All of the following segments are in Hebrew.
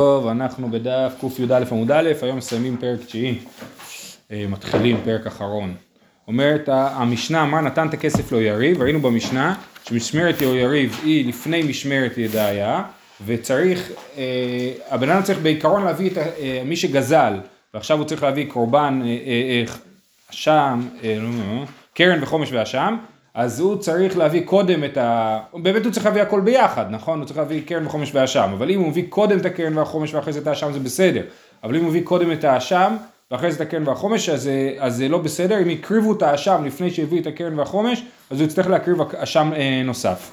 טוב, אנחנו בדף קי"א עמוד א', היום מסיימים פרק תשיעי, אה, מתחילים פרק אחרון. אומרת המשנה, אמר נתן את הכסף לו יריב, ראינו במשנה שמשמרת יריב היא לפני משמרת ידעיה, וצריך, אה, הבן אדם צריך בעיקרון להביא את אה, מי שגזל, ועכשיו הוא צריך להביא קורבן אשם, לא, לא, לא, קרן וחומש ואשם, אז הוא צריך להביא קודם את ה... באמת הוא צריך להביא הכל ביחד, נכון? הוא צריך להביא קרן וחומש ואשם, אבל אם הוא מביא קודם את הקרן והחומש ואחרי זה את האשם זה בסדר, אבל אם הוא מביא קודם את האשם ואחרי זה את הקרן והחומש אז, אז זה לא בסדר, אם הקריבו את האשם לפני שהביאו את הקרן והחומש אז הוא יצטרך להקריב אשם אה, נוסף.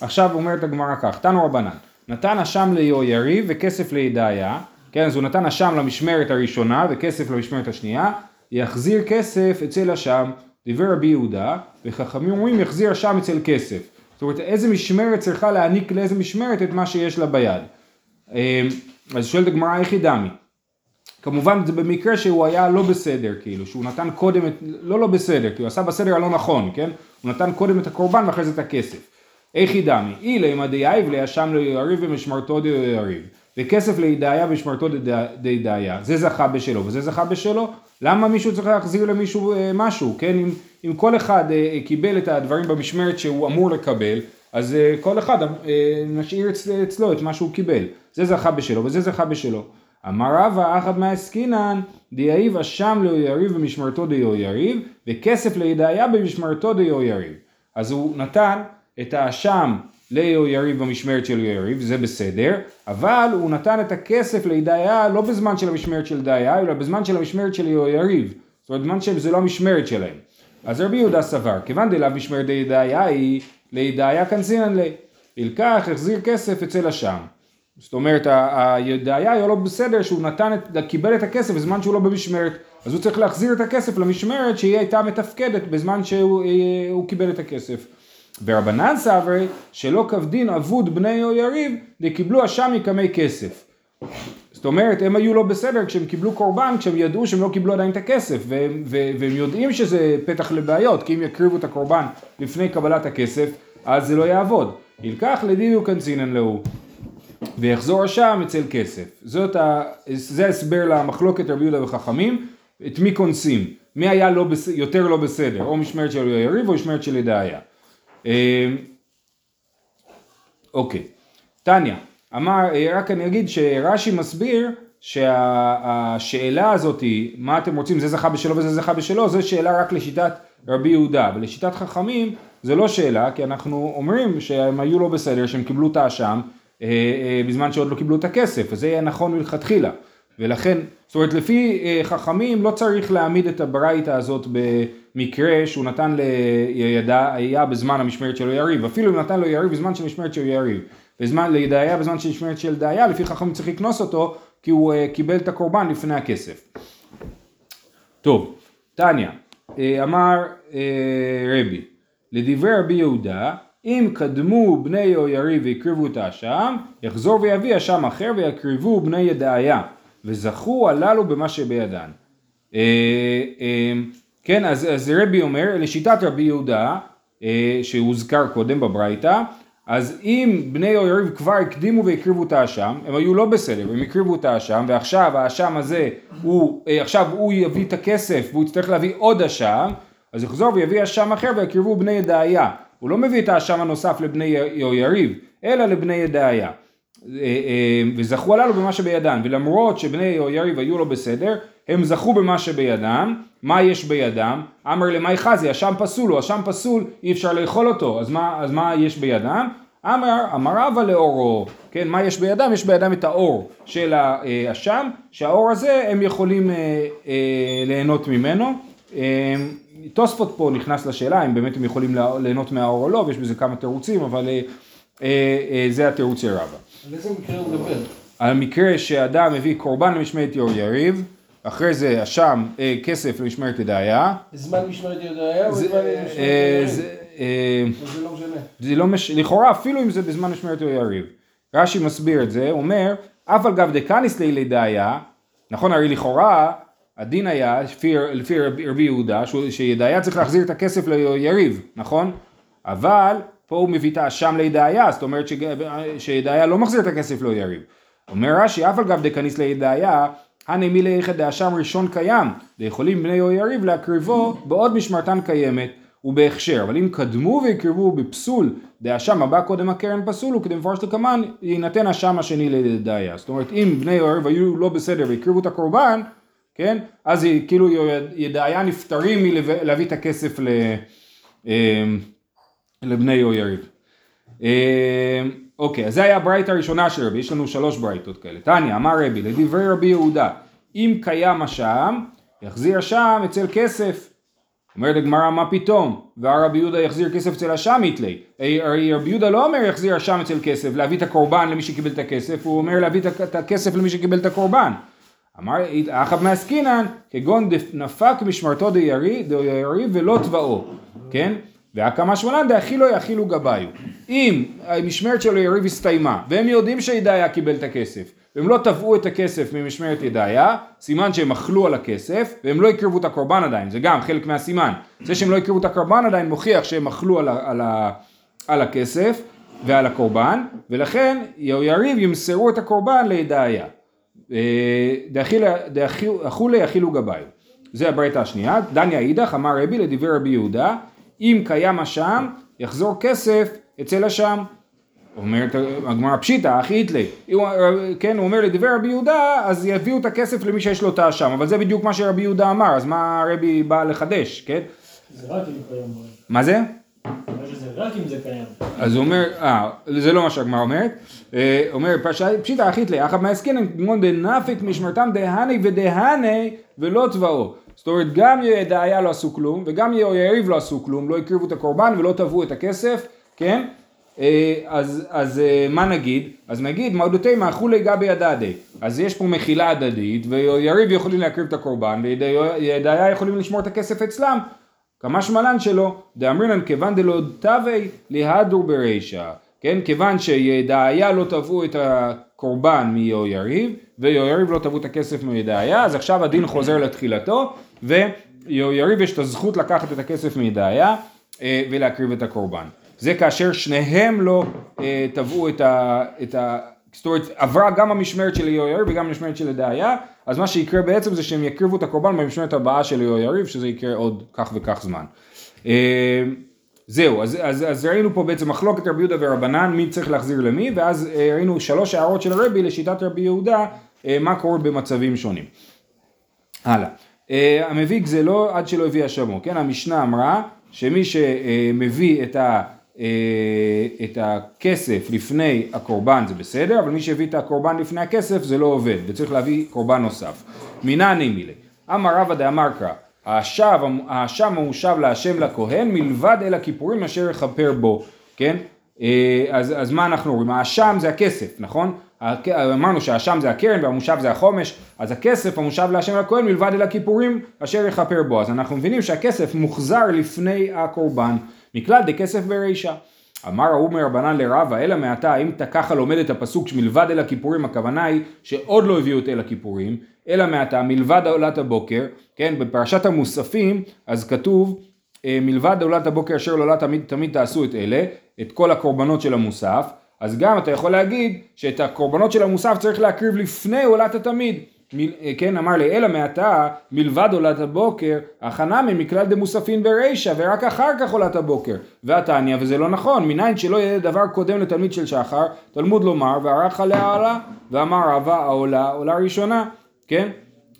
עכשיו אומרת הגמרא כך, תנו רבנן, נתן אשם ליהויריב וכסף לידעיה, כן, אז הוא נתן אשם למשמרת הראשונה וכסף למשמרת השנייה, יחזיר כסף אצל אשם דיבר רבי יהודה, וחכמים אומרים יחזיר שם אצל כסף. זאת אומרת, איזה משמרת צריכה להעניק לאיזה משמרת את מה שיש לה ביד. אמ, אז שואלת הגמרא איך היא. כמובן זה במקרה שהוא היה לא בסדר, כאילו, שהוא נתן קודם את, לא לא בסדר, הוא עשה בסדר הלא נכון, כן? הוא נתן קודם את הקורבן ואחרי זה את הכסף. איך היא דמי? אילה אם הדייב לישם לא יריב ומשמרתו יריב. וכסף לידעיה ומשמרתו דידעיה. זה זכה בשלו וזה זכה בשלו. למה מישהו צריך להחזיר למישהו אה, משהו, כן? אם, אם כל אחד אה, קיבל את הדברים במשמרת שהוא אמור לקבל, אז אה, כל אחד נשאיר אצלו את מה שהוא קיבל. זה זכה בשלו וזה זכה בשלו. אמר רבא אחת מהעסקינן דיאיב אשם לא יריב במשמרתו דיו יריב וכסף לידעיה במשמרתו דיו יריב. אז הוא נתן את האשם ליריב במשמרת של יריב, זה בסדר, אבל הוא נתן את הכסף לידעיה לא בזמן של המשמרת של דעיה, אלא בזמן של המשמרת של יריב, זאת אומרת בזמן שזה לא המשמרת שלהם. אז רבי יהודה סבר, כיוון דלאו משמרת לידעיה היא לידעיה כנסינן לי, ילקח, החזיר כסף אצל השם. זאת אומרת, הידעיה היה לא בסדר שהוא נתן, את, קיבל את הכסף בזמן שהוא לא במשמרת, אז הוא צריך להחזיר את הכסף למשמרת שהיא הייתה מתפקדת בזמן שהוא אה, קיבל את הכסף. ורבנן סברי שלא כבדין אבוד בני או יריב דקיבלו אשם יקמי כסף. זאת אומרת הם היו לא בסדר כשהם קיבלו קורבן כשהם ידעו שהם לא קיבלו עדיין את הכסף והם, והם יודעים שזה פתח לבעיות כי אם יקריבו את הקורבן לפני קבלת הכסף אז זה לא יעבוד. ילקח לדידו קנצינן להוא ויחזור אשם אצל כסף. זאת ה... זה ההסבר למחלוקת רבי יהודה וחכמים את מי קונסים. מי היה לא בס... יותר לא בסדר או משמרת של יריב או משמרת של ידעיה. אמ, אוקיי, טניה, אמר, רק אני אגיד שרש"י מסביר שהשאלה הזאת מה אתם רוצים, זה זכה בשלו וזה זכה בשלו, זו שאלה רק לשיטת רבי יהודה, ולשיטת חכמים זה לא שאלה, כי אנחנו אומרים שהם היו לא בסדר, שהם קיבלו את האשם אה, אה, בזמן שעוד לא קיבלו את הכסף, וזה יהיה נכון מלכתחילה. ולכן, זאת אומרת לפי אה, חכמים לא צריך להעמיד את הברייתא הזאת במקרה שהוא נתן לידעיה בזמן המשמרת שלו יריב, אפילו אם נתן לו יריב בזמן של משמרת שלו יריב, בזמן לידעיה בזמן של משמרת של דעיה, לפי חכמים צריך לקנוס אותו כי הוא אה, קיבל את הקורבן לפני הכסף. טוב, טניה, אה, אמר רבי, לדברי רבי יהודה, אם קדמו בני יריב והקריבו את האשם, יחזור ויביא אשם אחר ויקריבו בני ידעיה. וזכו הללו במה שבידן. אה, אה, כן, אז, אז רבי אומר, לשיטת רבי יהודה, אה, שהוזכר קודם בברייתא, אז אם בני אויריב כבר הקדימו והקריבו את האשם, הם היו לא בסדר, הם הקריבו את האשם, ועכשיו האשם הזה, הוא, עכשיו הוא יביא את הכסף והוא יצטרך להביא עוד אשם, אז יחזור ויביא אשם אחר ויקריבו בני ידעיה. הוא לא מביא את האשם הנוסף לבני יריב, אלא לבני ידעיה. אה, אה, וזכו הללו במה שבידם, ולמרות שבני יריב היו לו בסדר, הם זכו במה שבידם, מה יש בידם? אמר למאי חזי, אשם פסול, הוא אשם פסול, אי אפשר לאכול אותו, אז מה, אז מה יש בידם? אמר, אמר אבא לאורו, כן, מה יש בידם? יש בידם את האור של האשם, שהאור הזה הם יכולים אה, אה, ליהנות ממנו. אה, תוספות פה נכנס לשאלה אם באמת הם יכולים ליהנות מהאור או לא, ויש בזה כמה תירוצים, אבל אה, אה, אה, זה התירוץ של רבא. על איזה מקרה הוא מדבר? על המקרה שאדם מביא קורבן למשמרת יור יריב, אחרי זה אשם אה, כסף למשמרת ידעיה. זמן משמרת ידעיה או זמן משמרת יריב? זה לא משנה. זה לא מש... לכאורה אפילו אם זה בזמן משמרת יריב. רש"י מסביר את זה, אומר, אף על גב דקניס לילי דעיה, נכון הרי לכאורה הדין היה, לפי, לפי רבי יהודה, שידעיה צריך להחזיר את הכסף ליריב, נכון? אבל פה הוא מביא את האשם לידעיה, זאת אומרת שידעיה לא מחזיר את הכסף לא יריב. אומר רש"י, אף על גב דקניס לידעיה, הנה מילי איכא דאשם ראשון קיים, ויכולים בני או יריב להקריבו בעוד משמרתן קיימת ובהכשר, אבל אם קדמו והקריבו בפסול דאשם הבא קודם הקרן פסול וכדי מפורש לקמן יינתן אשם השני לידעיה. זאת אומרת אם בני או יריב היו לא בסדר והקריבו את הקורבן, כן, אז כאילו ידעיה נפטרים מלהביא את הכסף ל, אה, לבני או יריב. אה, אוקיי, אז זה היה הברייתא הראשונה של רבי, יש לנו שלוש ברייתות כאלה. תניא, אמר רבי, לדברי רבי יהודה, אם קיים אשם, יחזיר אשם אצל כסף. אומרת הגמרא, מה פתאום? והרבי יהודה יחזיר כסף אצל אשם יתלי. הרי רבי יהודה לא אומר יחזיר אשם אצל כסף, להביא את הקורבן למי שקיבל את הכסף, הוא אומר להביא את הכסף למי שקיבל את הקורבן. אמר, אחאב מעסקינן, כגון נפק משמרתו דיירי ולא תבעו, כן? והקמה שמונן דאכילו יאכילו גבאיו. אם המשמרת של היריב הסתיימה, והם יודעים שידעיה קיבל את הכסף, והם לא תבעו את הכסף ממשמרת ידעיה, סימן שהם אכלו על הכסף, והם לא הקריבו את הקורבן עדיין, זה גם חלק מהסימן. זה שהם לא הקריבו את הקורבן עדיין מוכיח שהם אכלו על, על, על הכסף ועל הקורבן, ולכן יריב ימסרו את הקורבן לידעיה. דאכולי יאכילו גבאיו. זה הברייתא השנייה. דניה אידך אמר רבי לדברי רבי יהודה אם קיים אשם, יחזור כסף אצל אשם. אומרת הגמרא פשיטא, אחי איתלי, כן, הוא אומר לדבר רבי יהודה, אז יביאו את הכסף למי שיש לו את האשם, אבל זה בדיוק מה שרבי יהודה אמר, אז מה רבי בא לחדש, כן? זה רק אם קיים. מה זה? רק אם זה קיים. אז הוא אומר, אה, זה לא מה שהגמרא אומרת, אה, אומר פשיטא אחית לי, אחא מעסקינן כמו דנפיק משמרתם דהני ודהני ולא תבעו. זאת אומרת גם ידעיה לא עשו כלום וגם יריב לא עשו כלום, לא הקריבו את הקורבן ולא תבעו את הכסף, כן? אה, אז, אז אה, מה נגיד? אז נגיד מעודותי מאכולי גבי הדדי. אז יש פה מחילה הדדית ויריב יכולים להקריב את הקורבן וידעיה יכולים לשמור את הכסף אצלם. כמה שמלן שלו, דאמרינן כיוון דלא תווי להדור ברישא. כן, כיוון שידעיה לא תבעו את הקורבן מיהויריב ויהויריב לא תבעו את הכסף מידעיה, אז עכשיו הדין חוזר לתחילתו ויהויריב יש את הזכות לקחת את הכסף מידעיה אה, ולהקריב את הקורבן. זה כאשר שניהם לא אה, תבעו את ה... את ה זאת אומרת, עברה גם המשמרת של יהויריב וגם המשמרת של ידעיה, אז מה שיקרה בעצם זה שהם יקריבו את הקורבן במשמרת הבאה של יהויריב, שזה יקרה עוד כך וכך זמן. אה, זהו, אז, אז, אז ראינו פה בעצם מחלוקת רבי יהודה ורבנן, מי צריך להחזיר למי, ואז אה, ראינו שלוש הערות של רבי לשיטת רבי יהודה, אה, מה קורה במצבים שונים. הלאה. אה, המביא גזלו עד שלא הביא אשמו, כן? המשנה אמרה שמי שמביא את, ה, את הכסף לפני הקורבן זה בסדר, אבל מי שהביא את הקורבן לפני הכסף זה לא עובד, וצריך להביא קורבן נוסף. מינני מילי. אמר רבא דאמר קרא האשם המושב להשם לכהן מלבד אל הכיפורים אשר יכפר בו, כן? אה, אז, אז מה אנחנו רואים? האשם זה הכסף, נכון? אמרנו שהאשם זה הקרן והמושב זה החומש, אז הכסף המושב להשם לכהן מלבד אל הכיפורים אשר יכפר בו. אז אנחנו מבינים שהכסף מוחזר לפני הקורבן, מכלל דכסף ברישא. אמר ההוא מרבנן לרבה, אלא מעתה, האם אתה ככה לומד את הפסוק שמלבד אל הכיפורים, הכוונה היא שעוד לא הביאו את אל הכיפורים, אלא מעתה, מלבד עולת הבוקר, כן, בפרשת המוספים, אז כתוב, אה, מלבד עולת הבוקר אשר לעולה תמיד, תמיד תעשו את אלה, את כל הקורבנות של המוסף, אז גם אתה יכול להגיד שאת הקורבנות של המוסף צריך להקריב לפני עולת התמיד. מ, אה, כן, אמר לי, אלא מעתה, מלבד עולת הבוקר, הכנה ממכלל דמוספין ברישא, ורק אחר כך עולת הבוקר. והתניא, וזה לא נכון, מניין שלא יהיה דבר קודם לתלמיד של שחר, תלמוד לומר, וערך עליה עולה, ואמר רבה העולה, עולה ראשונה, כן?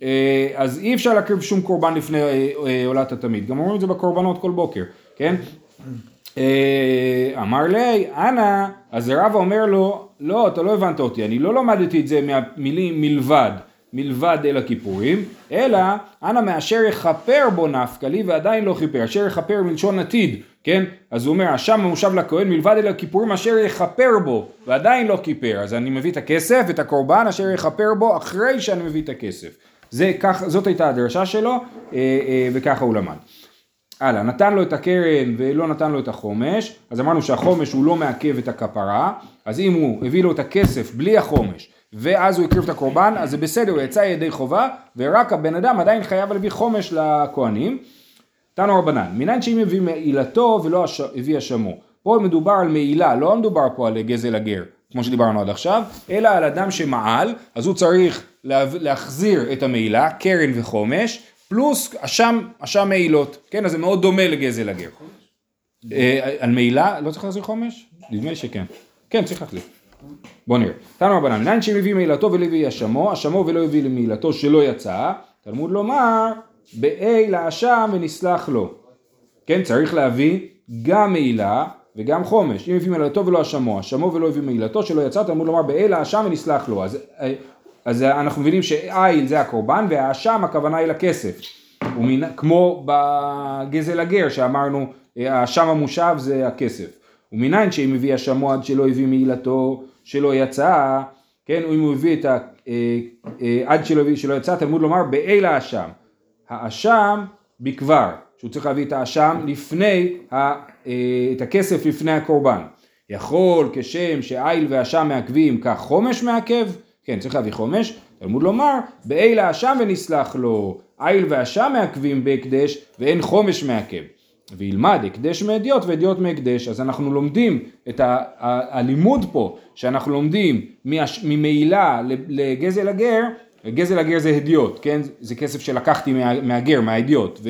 אה, אז אי אפשר להקריב שום קורבן לפני אה, עולת התמיד, גם אומרים את זה בקורבנות כל בוקר, כן? אמר לי, אנא, אז רבא אומר לו, לא, אתה לא הבנת אותי, אני לא למדתי את זה מהמילים מלבד. מלבד אל הכיפורים, אלא אנא מאשר יכפר בו נפקא לי ועדיין לא כיפר, אשר יכפר מלשון עתיד, כן? אז הוא אומר, השם המושב לכהן מלבד אל הכיפורים אשר יכפר בו ועדיין לא כיפר, אז אני מביא את הכסף, את הקורבן אשר יכפר בו אחרי שאני מביא את הכסף. זה, כך, זאת הייתה הדרשה שלו אה, אה, וככה הוא למד. הלאה, נתן לו את הקרן ולא נתן לו את החומש, אז אמרנו שהחומש הוא לא מעכב את הכפרה, אז אם הוא הביא לו את הכסף בלי החומש ואז הוא הקריב את הקורבן, אז זה בסדר, הוא יצא ידי חובה, ורק הבן אדם עדיין חייב להביא חומש לכהנים. תנו רבנן, מניין שאם הביא מעילתו ולא הביא אשמו. פה מדובר על מעילה, לא מדובר פה על גזל הגר. כמו שדיברנו עד עכשיו, אלא על אדם שמעל, אז הוא צריך לה, להחזיר את המעילה, קרן וחומש, פלוס אשם, אשם מעילות, כן, אז זה מאוד דומה לגזל הגר. אה, על מעילה, לא צריך להחזיר חומש? נדמה לי שכן. כן, צריך להחזיר. בוא נראה. תנו רבנן, מניין שאם הביא מעילתו ולא הביא אשמו, אשמו ולא הביא למעילתו שלא יצא, תלמוד לומר, באי לאשם ונסלח לו. כן, צריך להביא גם מעילה וגם חומש. אם הביא מעילתו ולא אשמו, אשמו ולא הביא מעילתו שלא יצא, תלמוד לומר באי לאשם ונסלח לו. אז, אז אנחנו מבינים שאיל זה הקורבן והאשם הכוונה היא לכסף. ומן, כמו בגזל הגר שאמרנו, האשם המושב זה הכסף. ומניין שאם הביא אשמו עד שלא הביא מעילתו שלא יצא, כן, אם הוא הביא את ה... אה, אה, עד שלא הביא שלא יצא, תלמוד לומר באל האשם. האשם בכבר, שהוא צריך להביא את האשם לפני, ה, אה, את הכסף לפני הקורבן. יכול כשם שאיל ואשם מעכבים כך חומש מעכב, כן צריך להביא חומש, תלמוד לומר באל האשם ונסלח לו, איל ואשם מעכבים בהקדש ואין חומש מעכב. וילמד הקדש מאדיוט ואדיוט מהקדש. אז אנחנו לומדים את הלימוד פה, שאנחנו לומדים ממעילה לגזל הגר, גזל הגר זה הדיוט, כן? זה כסף שלקחתי מה, מהגר, מההדיוט,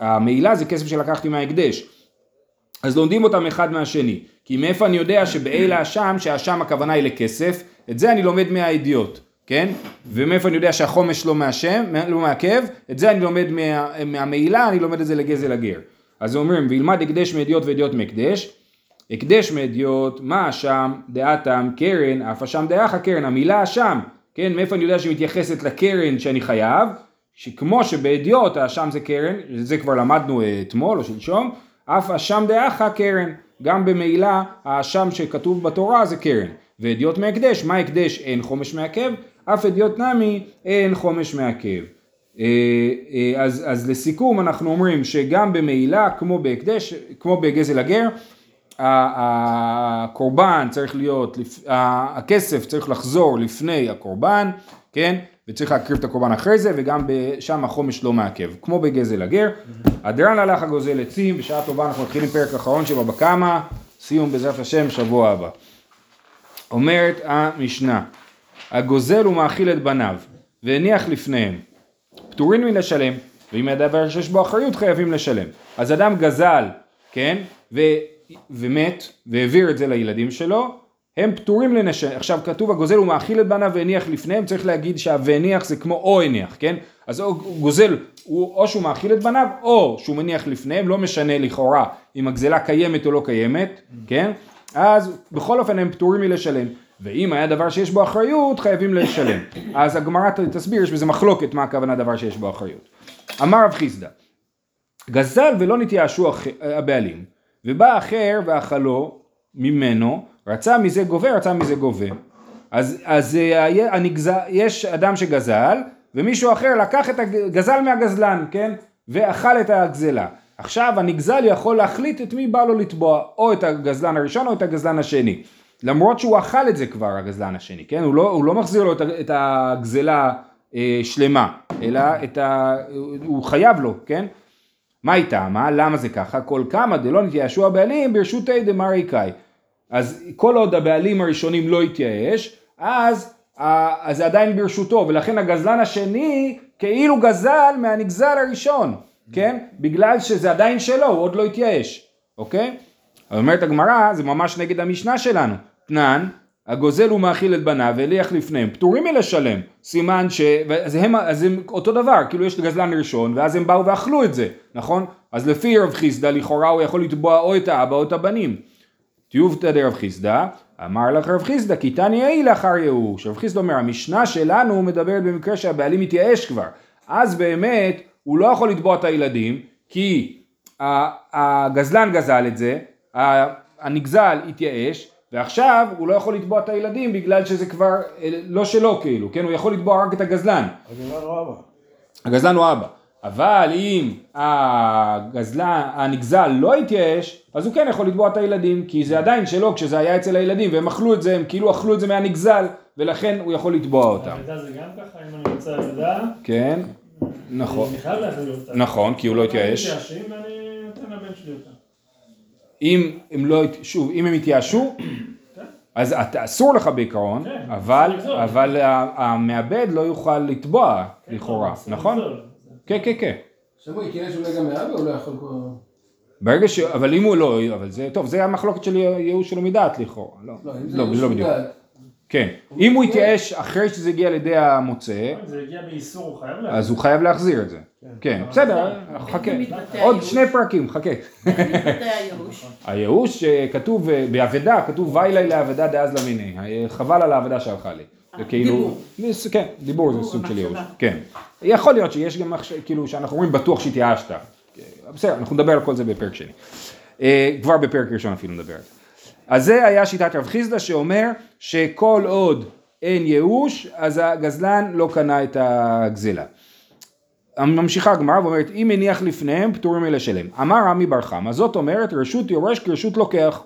והמעילה וה, זה כסף שלקחתי מההקדש. אז לומדים אותם אחד מהשני. כי מאיפה אני יודע שבאלה האשם, שהאשם הכוונה היא לכסף, את זה אני לומד מהאידיוט. כן? ומאיפה אני יודע שהחומש לא מהשם, לא מעכב, את זה אני לומד מה, מהמעילה, אני לומד את זה לגזל הגר. אז אומרים, וילמד הקדש מאדיוט ואדיוט מהקדש, הקדש מאדיוט, מה אשם, דעתם, קרן, אף אשם דעך קרן, המילה אשם, כן? מאיפה אני יודע שהיא מתייחסת לקרן שאני חייב, שכמו שבאדיוט האשם זה קרן, זה כבר למדנו אתמול או שלשום, אף אשם דעך קרן, גם במעילה האשם שכתוב בתורה זה קרן. ואדיוט מהקדש, מה הקדש? אין חומש מעכב, אף אדיוט נמי אין חומש מעכב. אה, אה, אז, אז לסיכום אנחנו אומרים שגם במעילה כמו בהקדש, כמו בגזל הגר, הקורבן צריך להיות, הכסף צריך לחזור לפני הקורבן, כן? וצריך להקריב את הקורבן אחרי זה, וגם שם החומש לא מעכב, כמו בגזל הגר. הדרן הלך הגוזל עצים, בשעה טובה אנחנו מתחילים פרק אחרון שבו בקמה, סיום בעזרת השם שבוע הבא. אומרת המשנה, הגוזל ומאכיל את בניו, והניח לפניהם, פטורים מלשלם, ואם הדבר שיש בו אחריות חייבים לשלם. אז אדם גזל, כן, ו, ומת, והעביר את זה לילדים שלו, הם פטורים לנשלם. עכשיו כתוב הגוזל הוא מאכיל את בניו והניח לפניהם, צריך להגיד שה"והניח" זה כמו או הניח, כן? אז או גוזל, הוא, או שהוא מאכיל את בניו, או שהוא מניח לפניהם, לא משנה לכאורה אם הגזלה קיימת או לא קיימת, כן? אז בכל אופן הם פטורים מלשלם. ואם היה דבר שיש בו אחריות, חייבים לשלם. אז הגמרא תסביר, יש בזה מחלוקת מה הכוונה דבר שיש בו אחריות. אמר רב חיסדא, גזל ולא נתייאשו הבעלים, ובא אחר ואכלו ממנו, רצה מזה גובה, רצה מזה גובה. אז, אז אה, הנגזל, יש אדם שגזל, ומישהו אחר לקח את הגזל מהגזלן, כן? ואכל את הגזלה. עכשיו הנגזל יכול להחליט את מי בא לו לתבוע, או את הגזלן הראשון או את הגזלן השני. למרות שהוא אכל את זה כבר הגזלן השני, כן? הוא לא, הוא לא מחזיר לו את הגזלה אה, שלמה, אלא את ה... הוא חייב לו, כן? מה איתה? מה? למה זה ככה? כל כמה דלא נתייאשו הבעלים ברשותי דמרי קאי. אז כל עוד הבעלים הראשונים לא התייאש, אז, אז זה עדיין ברשותו, ולכן הגזלן השני כאילו גזל מהנגזל הראשון, כן? בגלל שזה עדיין שלו, הוא עוד לא התייאש, אוקיי? אומרת הגמרא, זה ממש נגד המשנה שלנו. תנן, הגוזל הוא מאכיל את בניו והליח לפניהם, פטורים מלשלם, סימן ש... אז הם, אז הם אותו דבר, כאילו יש גזלן ראשון ואז הם באו ואכלו את זה, נכון? אז לפי רב חיסדא לכאורה הוא יכול לתבוע או את האבא או את הבנים. תיובתא דרב חיסדא, אמר לך רב חיסדא, כי תניא אי לאחר ייאוש. רב חיסדא אומר, המשנה שלנו מדברת במקרה שהבעלים מתייאש כבר. אז באמת הוא לא יכול לתבוע את הילדים, כי הגזלן גזל את זה, הנגזל התייאש, ועכשיו הוא לא יכול לתבוע את הילדים בגלל שזה כבר אה, לא שלו כאילו, כן? הוא יכול לתבוע רק את הגזלן. הגזלן הוא אבא. הגזלן הוא אבא. אבל אם הגזלן, הנגזל לא התייאש, אז הוא כן יכול לתבוע את הילדים, כי זה עדיין שלו כשזה היה אצל הילדים, והם אכלו את זה, הם כאילו אכלו את זה מהנגזל, ולכן הוא יכול לתבוע אותם. אגדה זה גם ככה, אם אני רוצה אגדה, כן, נכון. אני חייב להביא אותה. נכון, כי הוא לא התייאש. מתייאשים ואני נותן לבן שלי אותה. אם הם לא, שוב, אם הם התייאשו, אז אתה, אסור לך בעיקרון, כן, אבל. אבל המעבד לא יוכל לתבוע כן, לכאורה, אסור נכון? כן, כן, כן. שמעו, כי יש אולי גם מאבא, הוא לא יכול... ברגע ש... אבל אם הוא לא... אבל זה... טוב, זה המחלוקת של ייאוש שלו מדעת לכאורה. לא, לא, אם זה לא, זה כן. אם הוא התייאש אחרי שזה הגיע לידי המוצא, זה הגיע באיסור, הוא חייב להגיד. אז הוא חייב להחזיר את זה. כן, בסדר, חכה. עוד? שני פרקים, חכה. מתבטא הייאוש. הייאוש אה, כתוב אה, באבדה, כתוב ויילי לאבדה דאז למיני, אה, חבל על האבדה שהלכה לי. זה כאילו, כן, דיבור זה סוג של ייאוש. כן. יכול להיות שיש גם, כאילו, שאנחנו אומרים בטוח שהתייאשת. בסדר, אנחנו נדבר על כל זה בפרק שני. כבר בפרק ראשון אפילו נדבר על זה. אז זה היה שיטת רב חיסדא שאומר שכל עוד אין ייאוש, אז הגזלן לא קנה את הגזלה. ממשיכה הגמרא ואומרת אם הניח לפניהם פטורים מלשלם. אמר רמי בר חמא זאת אומרת רשות יורש כרשות לוקח.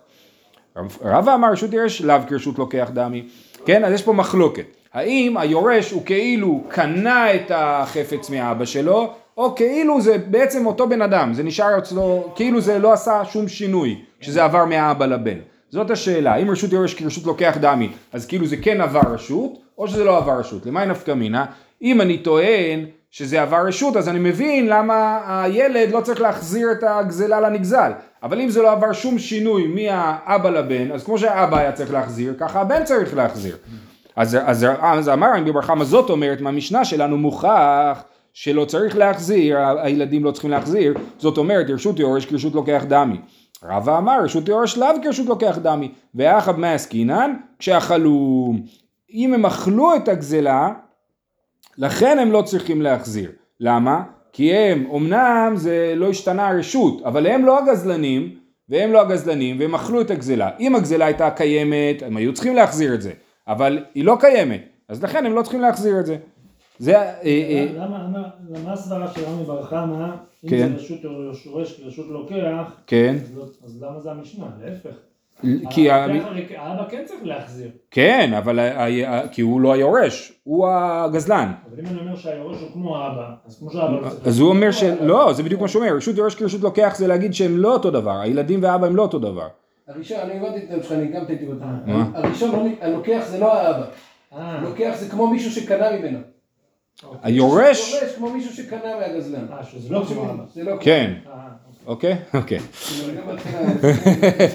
רב- רבא אמר רשות יורש לאו כרשות לוקח דמי. כן אז יש פה מחלוקת. האם היורש הוא כאילו קנה את החפץ מאבא שלו או כאילו זה בעצם אותו בן אדם זה נשאר אצלו כאילו זה לא עשה שום שינוי כשזה עבר מהאבא לבן. זאת השאלה אם רשות יורש כרשות לוקח דמי אז כאילו זה כן עבר רשות או שזה לא עבר רשות. למה נפקא מינה? אם אני טוען שזה עבר רשות אז אני מבין למה הילד לא צריך להחזיר את הגזלה לנגזל אבל אם זה לא עבר שום שינוי מהאבא לבן אז כמו שהאבא היה צריך להחזיר ככה הבן צריך להחזיר אז, אז, אז אמר רבי בר חמא זאת אומרת מהמשנה שלנו מוכח שלא צריך להחזיר הילדים לא צריכים להחזיר זאת אומרת רשות יורש כרשות לוקח דמי רבא אמר רשות יורש לאו כרשות לוקח דמי ואחא במאי עסקינן כשאכלו אם הם אכלו את הגזלה לכן הם לא צריכים להחזיר. למה? כי הם, אמנם זה לא השתנה הרשות, אבל הם לא הגזלנים, והם לא הגזלנים, והם אכלו את הגזלה. אם הגזלה הייתה קיימת, הם היו צריכים להחזיר את זה, אבל היא לא קיימת, אז לכן הם לא צריכים להחזיר את זה. זה, אה, אה, למה, למה, למה הסברה של רמי בר חמא, אם כן. זה רשות יורש כרשות לוקח, כן, אז לא- אז למה זה המשנה? להפך. כי, ה- האבא כן צריך להחזיר. כן, אבל כי הוא לא היורש, הוא הגזלן. אבל אם אני אומר שהיורש הוא כמו האבא, אז כמו שהאבא לא צריך אז הוא אומר להחזיר, שלא, זה בדיוק מה שהוא אומר, רשות יורש כרשות לוקח זה להגיד שהם לא אותו דבר, הילדים והאבא הם לא אותו דבר. הראשון, אני הבנתי את זה שלך, אני גם אותך. מה? הראשון, לא הלוקח זה לא האבא. אה, לוקח זה כמו מישהו שקנה ממנו. היורש, יורש כמו מישהו שקנה מהגזלן. אה, לא כמו. זה לא כן, אה, אוקיי, אוקיי. בהתחלה-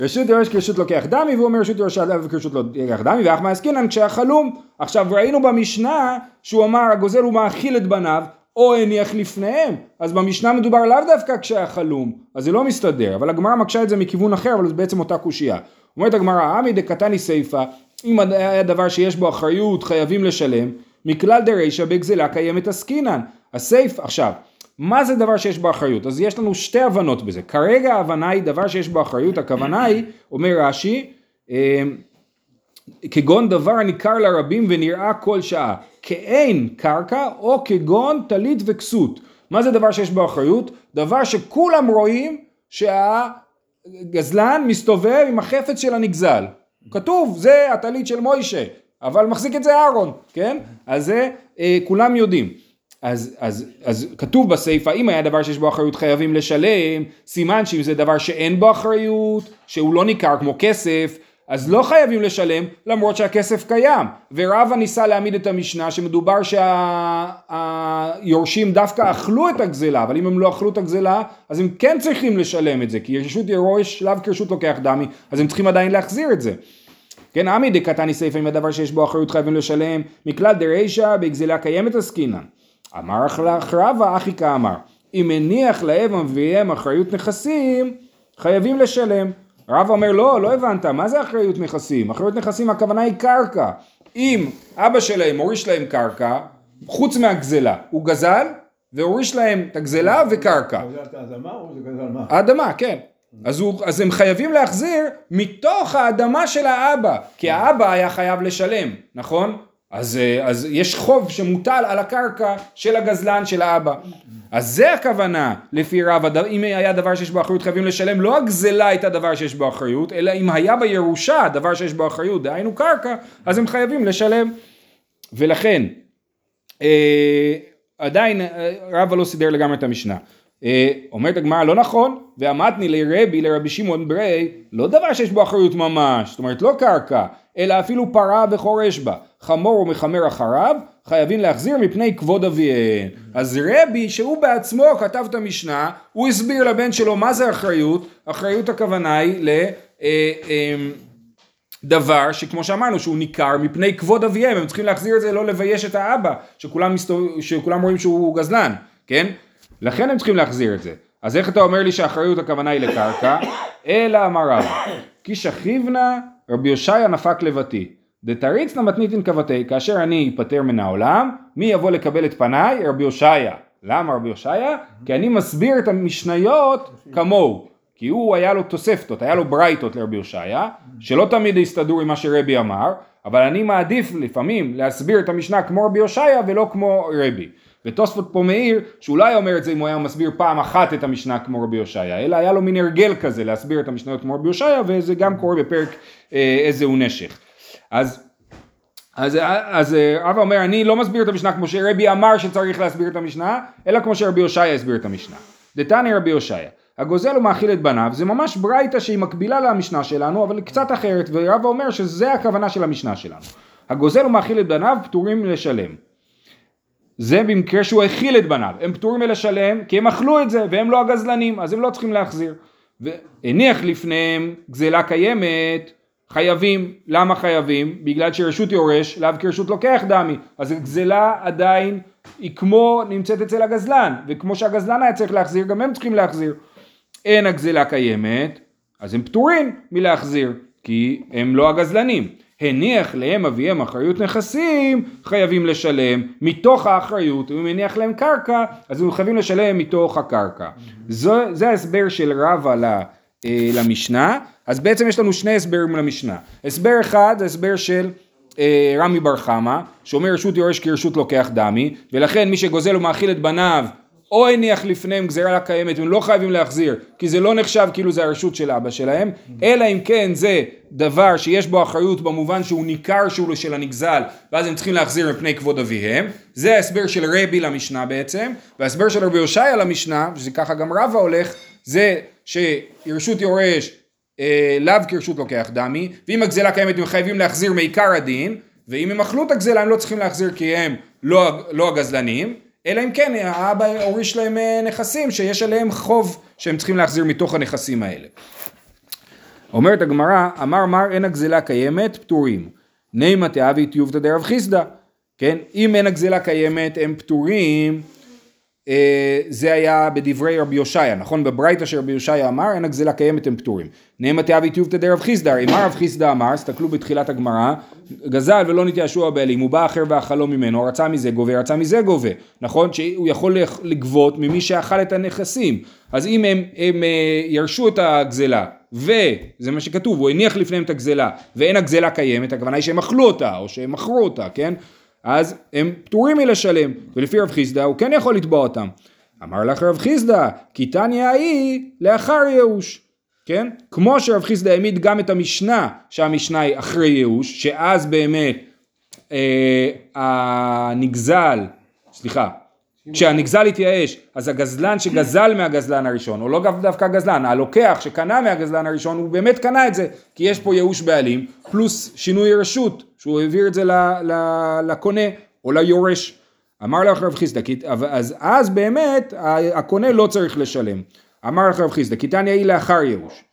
רשות יורש כרשות לוקח דמי, והוא אומר רשות יורש עליו כרשות לוקח דמי, ואחמא עסקינן כשהחלום. עכשיו ראינו במשנה שהוא אמר הגוזל הוא מאכיל את בניו, או הניח לפניהם, אז במשנה מדובר לאו דווקא כשהחלום, אז זה לא מסתדר, אבל הגמרא מקשה את זה מכיוון אחר, אבל זה בעצם אותה קושייה. אומרת הגמרא, עמי דקתני סיפא, אם היה דבר שיש בו אחריות חייבים לשלם, מכלל דרישא בגזלה קיימת עסקינן. הסייף, עכשיו, מה זה דבר שיש בו אחריות? אז יש לנו שתי הבנות בזה. כרגע ההבנה היא דבר שיש בו אחריות, הכוונה היא, אומר רש"י, אה, כגון דבר הניכר לרבים ונראה כל שעה, כאין קרקע או כגון טלית וכסות. מה זה דבר שיש בו אחריות? דבר שכולם רואים שהגזלן מסתובב עם החפץ של הנגזל. כתוב, זה הטלית של מוישה, אבל מחזיק את זה אהרון, כן? אז זה אה, כולם יודעים. אז, אז, אז כתוב בסיפא, אם היה דבר שיש בו אחריות חייבים לשלם, סימן שאם זה דבר שאין בו אחריות, שהוא לא ניכר כמו כסף, אז לא חייבים לשלם למרות שהכסף קיים. ורבא ניסה להעמיד את המשנה שמדובר שהיורשים דווקא אכלו את הגזלה, אבל אם הם לא אכלו את הגזלה, אז הם כן צריכים לשלם את זה, כי רשות יורש לאו כרשות לוקח דמי, אז הם צריכים עדיין להחזיר את זה. כן, עמי דקתני סיפא אם הדבר שיש בו אחריות חייבים לשלם, מכלל דרישא בגזלה קיימת עסקינן. אמר לך רבא אחי כאמר, אם הניח להם אביהם אחריות נכסים, חייבים לשלם. רבא אומר לא, לא הבנת, מה זה אחריות נכסים? אחריות נכסים הכוונה היא קרקע. אם אבא שלהם הוריש להם קרקע, חוץ מהגזלה, הוא גזל והוריש להם את הגזלה וקרקע. האדמה או גזל מה? האדמה, כן. אז, הוא, אז הם חייבים להחזיר מתוך האדמה של האבא, כי האבא היה חייב לשלם, נכון? אז, אה, אז יש חוב שמוטל על הקרקע של הגזלן של האבא. אז זה הכוונה לפי רב, אם היה דבר שיש בו אחריות חייבים לשלם, לא הגזלה הייתה דבר שיש בו אחריות, אלא אם היה בירושה דבר שיש בו אחריות, דהיינו קרקע, אז הם חייבים לשלם. ולכן, אה, עדיין אה, רבא לא סידר לגמרי את המשנה. אה, אומרת הגמרא לא נכון, ועמדני לרבי לרבי שמעון ברי, לא דבר שיש בו אחריות ממש, זאת אומרת לא קרקע, אלא אפילו פרה וחורש בה, חמור ומחמר אחריו, חייבים להחזיר מפני כבוד אביהם. אז רבי שהוא בעצמו כתב את המשנה, הוא הסביר לבן שלו מה זה אחריות, אחריות הכוונה היא ל... אה, דבר שכמו שאמרנו שהוא ניכר מפני כבוד אביהם הם צריכים להחזיר את זה לא לבייש את האבא שכולם, מסתוב... שכולם רואים שהוא גזלן כן לכן הם צריכים להחזיר את זה. אז איך אתה אומר לי שהאחריות הכוונה היא לקרקע? אלא אמר רב כי שכיבנה רבי יושעיה נפק לבתי. דתריצנא מתניתין כבתי כאשר אני אפטר מן העולם מי יבוא לקבל את פניי? רבי יושעיה. למה רבי יושעיה? כי אני מסביר את המשניות כמוהו. כי הוא היה לו תוספתות, היה לו ברייתות לרבי הושעיה, שלא תמיד הסתדרו עם מה שרבי אמר, אבל אני מעדיף לפעמים להסביר את המשנה כמו רבי הושעיה ולא כמו רבי. ותוספות פה מעיר שאולי אומר את זה אם הוא היה מסביר פעם אחת את המשנה כמו רבי הושעיה, אלא היה לו מין הרגל כזה להסביר את המשניות כמו רבי הושעיה, וזה גם קורה בפרק אה, איזה הוא נשך. אז אז, אז רבא אומר אני לא מסביר את המשנה כמו שרבי אמר שצריך להסביר את המשנה, אלא כמו שרבי הושעיה הסביר את המשנה. דתני רבי הושעיה הגוזל ומאכיל את בניו זה ממש ברייתא שהיא מקבילה למשנה שלנו אבל קצת אחרת ורבא אומר שזה הכוונה של המשנה שלנו הגוזל ומאכיל את בניו פטורים לשלם זה במקרה שהוא האכיל את בניו הם פטורים מלשלם כי הם אכלו את זה והם לא הגזלנים אז הם לא צריכים להחזיר והניח לפניהם גזלה קיימת חייבים, למה חייבים? בגלל שרשות יורש, לאו כרשות לוקח דמי, אז גזלה עדיין היא כמו נמצאת אצל הגזלן, וכמו שהגזלן היה צריך להחזיר, גם הם צריכים להחזיר. אין הגזלה קיימת, אז הם פטורים מלהחזיר, כי הם לא הגזלנים. הניח להם אביהם אחריות נכסים, חייבים לשלם מתוך האחריות, אם הניח להם קרקע, אז הם חייבים לשלם מתוך הקרקע. זו, זה ההסבר של רבא ל, אה, למשנה, אז בעצם יש לנו שני הסברים למשנה. הסבר אחד הסבר של אה, רמי בר חמא, שאומר רשות יורש כרשות לוקח דמי, ולכן מי שגוזל ומאכיל את בניו או הניח לפניהם גזירה קיימת, הם לא חייבים להחזיר, כי זה לא נחשב כאילו זה הרשות של אבא שלהם, אלא אם כן זה דבר שיש בו אחריות במובן שהוא ניכר שהוא של הנגזל, ואז הם צריכים להחזיר מפני כבוד אביהם, זה ההסבר של רבי למשנה בעצם, וההסבר של רבי הושעיה למשנה, שזה ככה גם רבא הולך, זה שרשות יורש אה, לאו כרשות לוקח דמי, ואם הגזלה קיימת הם חייבים להחזיר מעיקר הדין, ואם הם אכלו את הגזלה הם לא צריכים להחזיר כי הם לא, לא הגזלנים, אלא אם כן האבא הוריש להם אה, נכסים שיש עליהם חוב שהם צריכים להחזיר מתוך הנכסים האלה. אומרת הגמרא, אמר מר אין הגזלה קיימת, פטורים. נימא תאבי טיובתא דרב חיסדא. כן, אם אין הגזלה קיימת הם פטורים זה היה בדברי רבי יושעיה, נכון? בברייתא של רבי יושעיה אמר, אין הגזלה קיימת הם פטורים. נאמא תאבי טיובתא דרב חיסדא, אם רב חיסדא אמר, תסתכלו בתחילת הגמרא, גזל ולא נתיישוע הבעלים, הוא בא אחר ואכלו ממנו, רצה מזה גובה, רצה מזה גובה, נכון? שהוא יכול לגבות ממי שאכל את הנכסים. אז אם הם, הם אה, ירשו את הגזלה, וזה מה שכתוב, הוא הניח לפניהם את הגזלה, ואין הגזלה קיימת, הכוונה היא שהם אכלו אותה, או שהם מכרו אותה, כן? אז הם פטורים מלשלם, ולפי רב חיסדא הוא כן יכול לתבוע אותם. אמר לך רב חיסדא, כי תניא ההיא לאחר ייאוש, כן? כמו שרב חיסדא העמיד גם את המשנה, שהמשנה היא אחרי ייאוש, שאז באמת אה, הנגזל, סליחה, כשהנגזל התייאש, אז הגזלן שגזל מהגזלן הראשון, או לא דווקא הגזלן, הלוקח שקנה מהגזלן הראשון, הוא באמת קנה את זה, כי יש פה ייאוש בעלים, פלוס שינוי רשות, שהוא העביר את זה לקונה או ליורש. אמר לך רב חיסדא, אז, אז באמת הקונה לא צריך לשלם. אמר לך רב חיסדא, כי תניא היא לאחר ייאוש.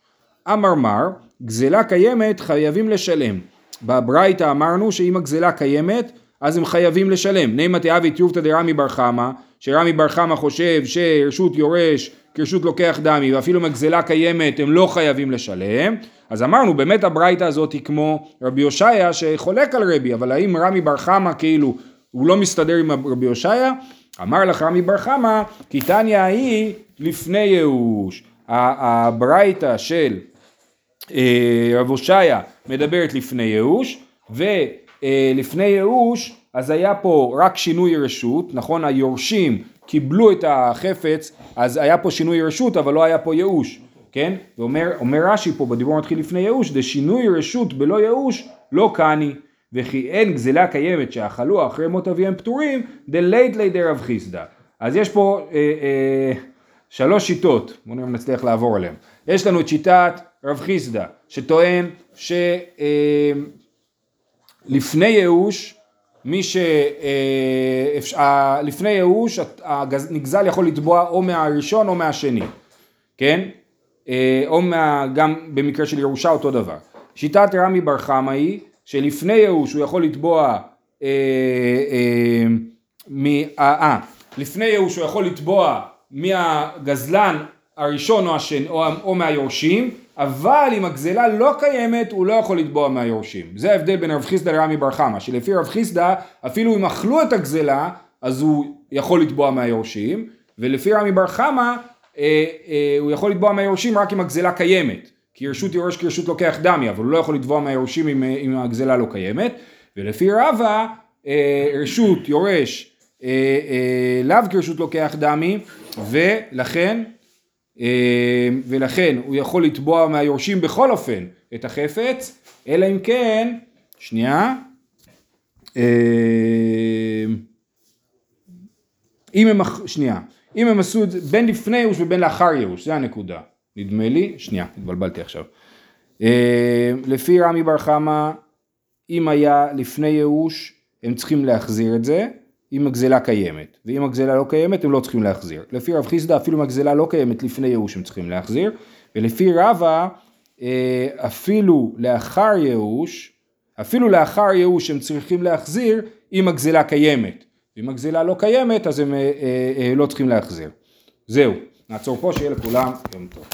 אמר מר, גזלה קיימת חייבים לשלם. בברייתא אמרנו שאם הגזלה קיימת, אז הם חייבים לשלם. נימא תאבי תיובתא דרמי בר חמא, שרמי בר חמא חושב שרשות יורש כרשות לוקח דמי, ואפילו אם הגזלה קיימת הם לא חייבים לשלם. אז אמרנו באמת הברייתא הזאת היא כמו רבי הושעיה שחולק על רבי, אבל האם רמי בר חמא כאילו הוא לא מסתדר עם רבי הושעיה? אמר לך רמי בר חמא, כי תניא היא לפני ייאוש. הברייתא של אה, רב הושעיה מדברת לפני ייאוש, ולפני ייאוש אז היה פה רק שינוי רשות, נכון? היורשים קיבלו את החפץ, אז היה פה שינוי רשות, אבל לא היה פה ייאוש. כן? ואומר רש"י פה בדיבור מתחיל לפני ייאוש, דשינוי רשות בלא ייאוש לא קני, וכי אין גזלה קיימת שאכלו אחרי מות אביהם פטורים, דלית לי דרב חיסדא. אז יש פה אה, אה, שלוש שיטות, בואו נראה אם נצליח לעבור עליהן. יש לנו את שיטת רב חיסדא, שטוען שלפני ייאוש, מי ש... אה, לפני ייאוש, הנגזל יכול לתבוע או מהראשון או מהשני, כן? אה, או מה, גם במקרה של ירושה אותו דבר. שיטת רמי בר חמא היא שלפני ייאוש הוא יכול לתבוע, אה, אה, מ, אה, אה, לפני ייאוש הוא יכול לתבוע מהגזלן הראשון או, השני, או, או מהיורשים, אבל אם הגזלה לא קיימת הוא לא יכול לתבוע מהיורשים. זה ההבדל בין רב חיסדא לרמי בר חמא, שלפי רב חיסדא אפילו אם אכלו את הגזלה אז הוא יכול לתבוע מהיורשים, ולפי רמי בר חמא אה, אה, הוא יכול לתבוע מהיורשים רק אם הגזלה קיימת. כי רשות יורש כרשות לוקח דמי, אבל הוא לא יכול לתבוע מהיורשים אם, אה, אם הגזלה לא קיימת. ולפי רבא, אה, רשות יורש אה, אה, לאו כרשות לוקח דמי, ולכן, ולכן הוא יכול לתבוע מהיורשים בכל אופן את החפץ, אלא אם כן, שנייה, אה, אם הם, שנייה, אם הם עשו את זה בין לפני ייאוש ובין לאחר ייאוש, זה הנקודה, נדמה לי, שנייה, התבלבלתי עכשיו. אה, לפי רמי בר חמא, אם היה לפני ייאוש, הם צריכים להחזיר את זה, אם הגזלה קיימת, ואם הגזלה לא קיימת, הם לא צריכים להחזיר. לפי רב חיסדא, אפילו אם הגזלה לא קיימת לפני ייאוש, הם צריכים להחזיר, ולפי רבא, אה, אפילו לאחר ייאוש, אפילו לאחר ייאוש הם צריכים להחזיר אם הגזלה קיימת. ואם הגזלה לא קיימת אז הם אה, אה, לא צריכים להחזיר. זהו, נעצור פה, שיהיה לכולם יום טוב.